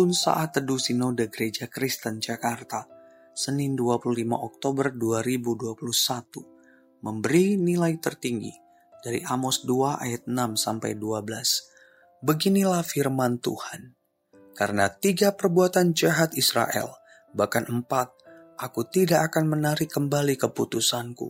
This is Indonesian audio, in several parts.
Penuntun Saat Teduh Sinode Gereja Kristen Jakarta, Senin 25 Oktober 2021, memberi nilai tertinggi dari Amos 2 ayat 6 sampai 12. Beginilah firman Tuhan. Karena tiga perbuatan jahat Israel, bahkan empat, aku tidak akan menarik kembali keputusanku.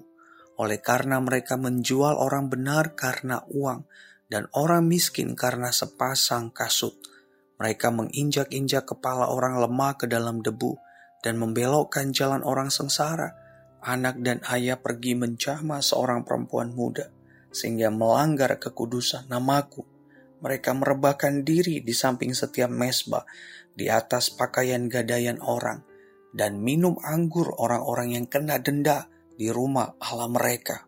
Oleh karena mereka menjual orang benar karena uang, dan orang miskin karena sepasang kasut mereka menginjak-injak kepala orang lemah ke dalam debu dan membelokkan jalan orang sengsara. Anak dan ayah pergi menjamah seorang perempuan muda sehingga melanggar kekudusan namaku. Mereka merebahkan diri di samping setiap mesbah di atas pakaian gadaian orang dan minum anggur orang-orang yang kena denda di rumah Allah mereka.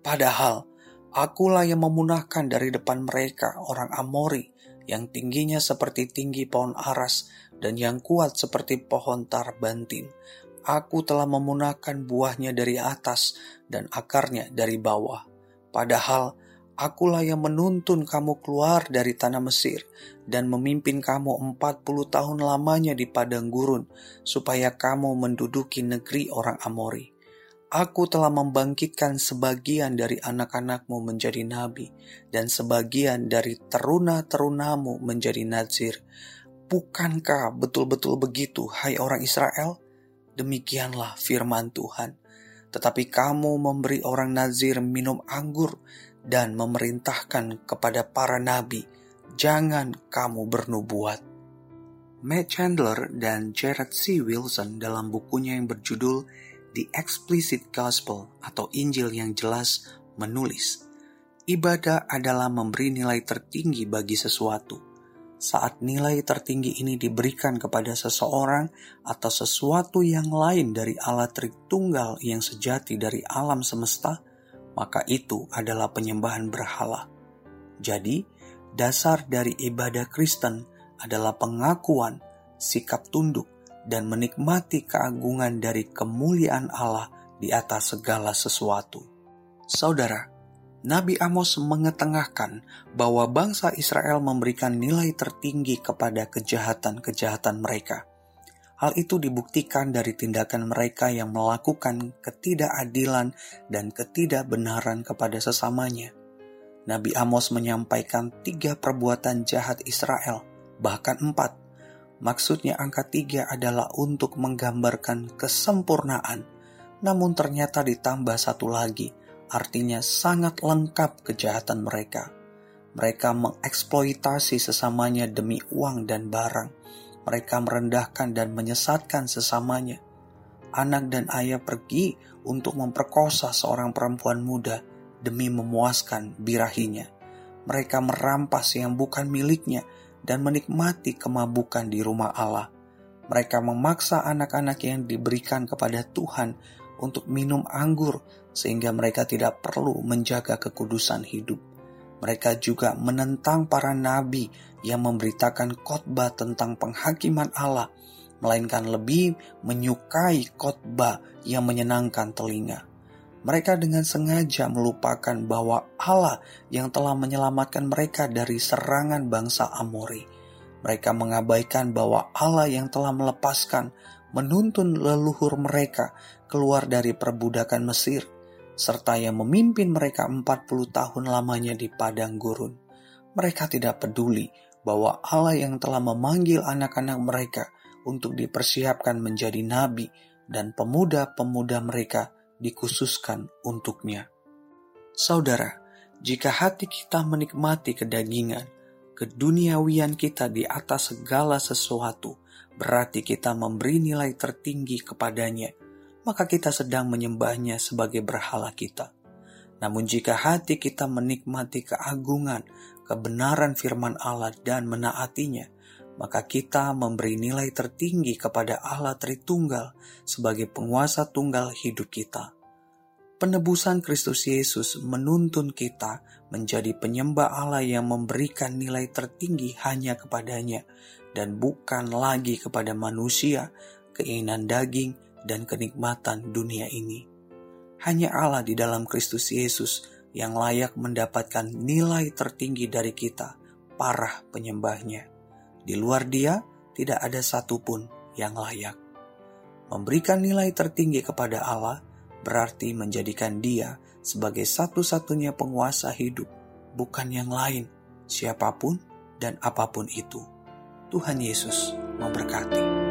Padahal akulah yang memunahkan dari depan mereka orang Amori yang tingginya seperti tinggi pohon aras dan yang kuat seperti pohon tarbantin. Aku telah memunahkan buahnya dari atas dan akarnya dari bawah. Padahal akulah yang menuntun kamu keluar dari tanah Mesir dan memimpin kamu empat puluh tahun lamanya di padang gurun, supaya kamu menduduki negeri orang Amori. Aku telah membangkitkan sebagian dari anak-anakmu menjadi nabi, dan sebagian dari teruna-terunamu menjadi nazir. Bukankah betul-betul begitu, hai orang Israel? Demikianlah firman Tuhan. Tetapi kamu memberi orang nazir minum anggur dan memerintahkan kepada para nabi, jangan kamu bernubuat. Matt Chandler dan Jared C. Wilson dalam bukunya yang berjudul The Explicit Gospel atau Injil yang jelas menulis, ibadah adalah memberi nilai tertinggi bagi sesuatu. Saat nilai tertinggi ini diberikan kepada seseorang atau sesuatu yang lain dari Allah Tritunggal yang sejati dari alam semesta, maka itu adalah penyembahan berhala. Jadi, dasar dari ibadah Kristen adalah pengakuan, sikap tunduk, dan menikmati keagungan dari kemuliaan Allah di atas segala sesuatu. Saudara, Nabi Amos mengetengahkan bahwa bangsa Israel memberikan nilai tertinggi kepada kejahatan-kejahatan mereka. Hal itu dibuktikan dari tindakan mereka yang melakukan ketidakadilan dan ketidakbenaran kepada sesamanya. Nabi Amos menyampaikan tiga perbuatan jahat Israel, bahkan empat, Maksudnya angka tiga adalah untuk menggambarkan kesempurnaan, namun ternyata ditambah satu lagi, artinya sangat lengkap kejahatan mereka. Mereka mengeksploitasi sesamanya demi uang dan barang. Mereka merendahkan dan menyesatkan sesamanya. Anak dan ayah pergi untuk memperkosa seorang perempuan muda demi memuaskan birahinya. Mereka merampas yang bukan miliknya dan menikmati kemabukan di rumah Allah. Mereka memaksa anak-anak yang diberikan kepada Tuhan untuk minum anggur sehingga mereka tidak perlu menjaga kekudusan hidup. Mereka juga menentang para nabi yang memberitakan khotbah tentang penghakiman Allah, melainkan lebih menyukai khotbah yang menyenangkan telinga. Mereka dengan sengaja melupakan bahwa Allah yang telah menyelamatkan mereka dari serangan bangsa Amori. Mereka mengabaikan bahwa Allah yang telah melepaskan, menuntun leluhur mereka keluar dari perbudakan Mesir, serta yang memimpin mereka 40 tahun lamanya di padang gurun. Mereka tidak peduli bahwa Allah yang telah memanggil anak-anak mereka untuk dipersiapkan menjadi nabi dan pemuda-pemuda mereka dikhususkan untuknya. Saudara, jika hati kita menikmati kedagingan, keduniawian kita di atas segala sesuatu, berarti kita memberi nilai tertinggi kepadanya, maka kita sedang menyembahnya sebagai berhala kita. Namun jika hati kita menikmati keagungan, kebenaran firman Allah dan menaatinya, maka kita memberi nilai tertinggi kepada Allah Tritunggal sebagai penguasa tunggal hidup kita. Penebusan Kristus Yesus menuntun kita menjadi penyembah Allah yang memberikan nilai tertinggi hanya kepadanya dan bukan lagi kepada manusia, keinginan daging, dan kenikmatan dunia ini. Hanya Allah di dalam Kristus Yesus yang layak mendapatkan nilai tertinggi dari kita, para penyembahnya. Di luar dia, tidak ada satupun yang layak. Memberikan nilai tertinggi kepada Allah berarti menjadikan Dia sebagai satu-satunya penguasa hidup, bukan yang lain, siapa pun dan apa pun itu. Tuhan Yesus memberkati.